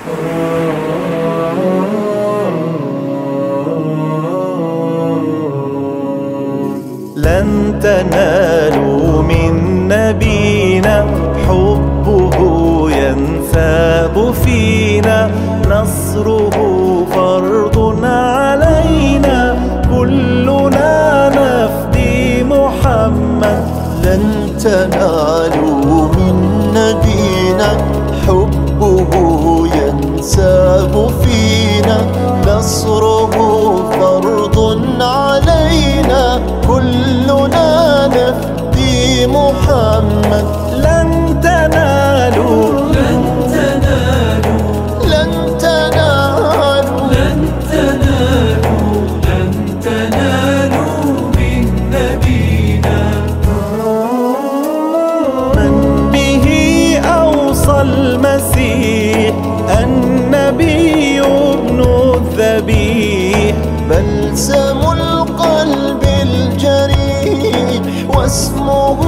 لن تنالوا من نبينا حبه ينثاب فينا. نصره فرض علينا. كلنا نفدي محمد. لن تنالوا من نبينا حبه ينساب فينا المسيح النبي ابن الذبيح. بلسم القلب الجريح واسمه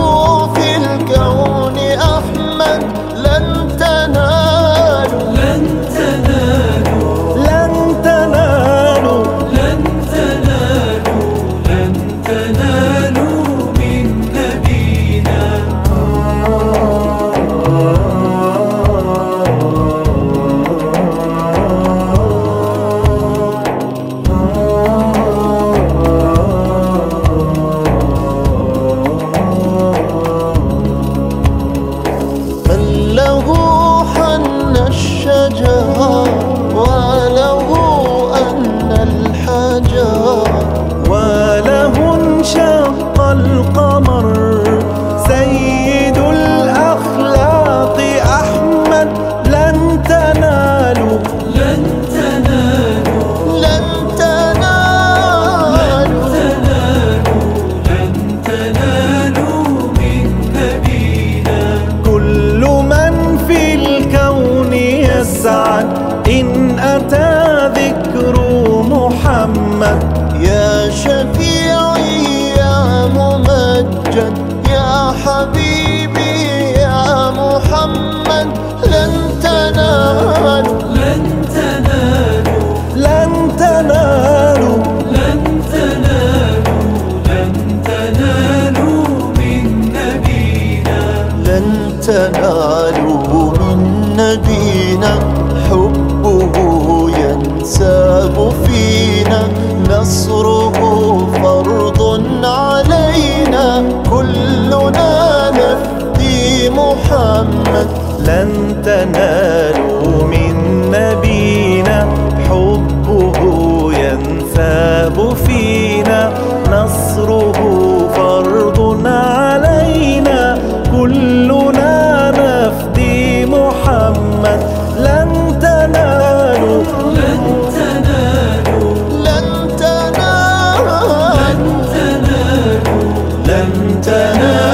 محمد يا شفيعي يا ممجد يا حبيبي يا محمد لن تنالوا. لن تنالوا. لن تنالوا. لن تنالوا. لن تنالوا من نبينا. لن تنالوا من نبينا. حبه ينساب فينا. نصره فرض علينا كلنا نفدي محمد. لن تنالوا أنت نار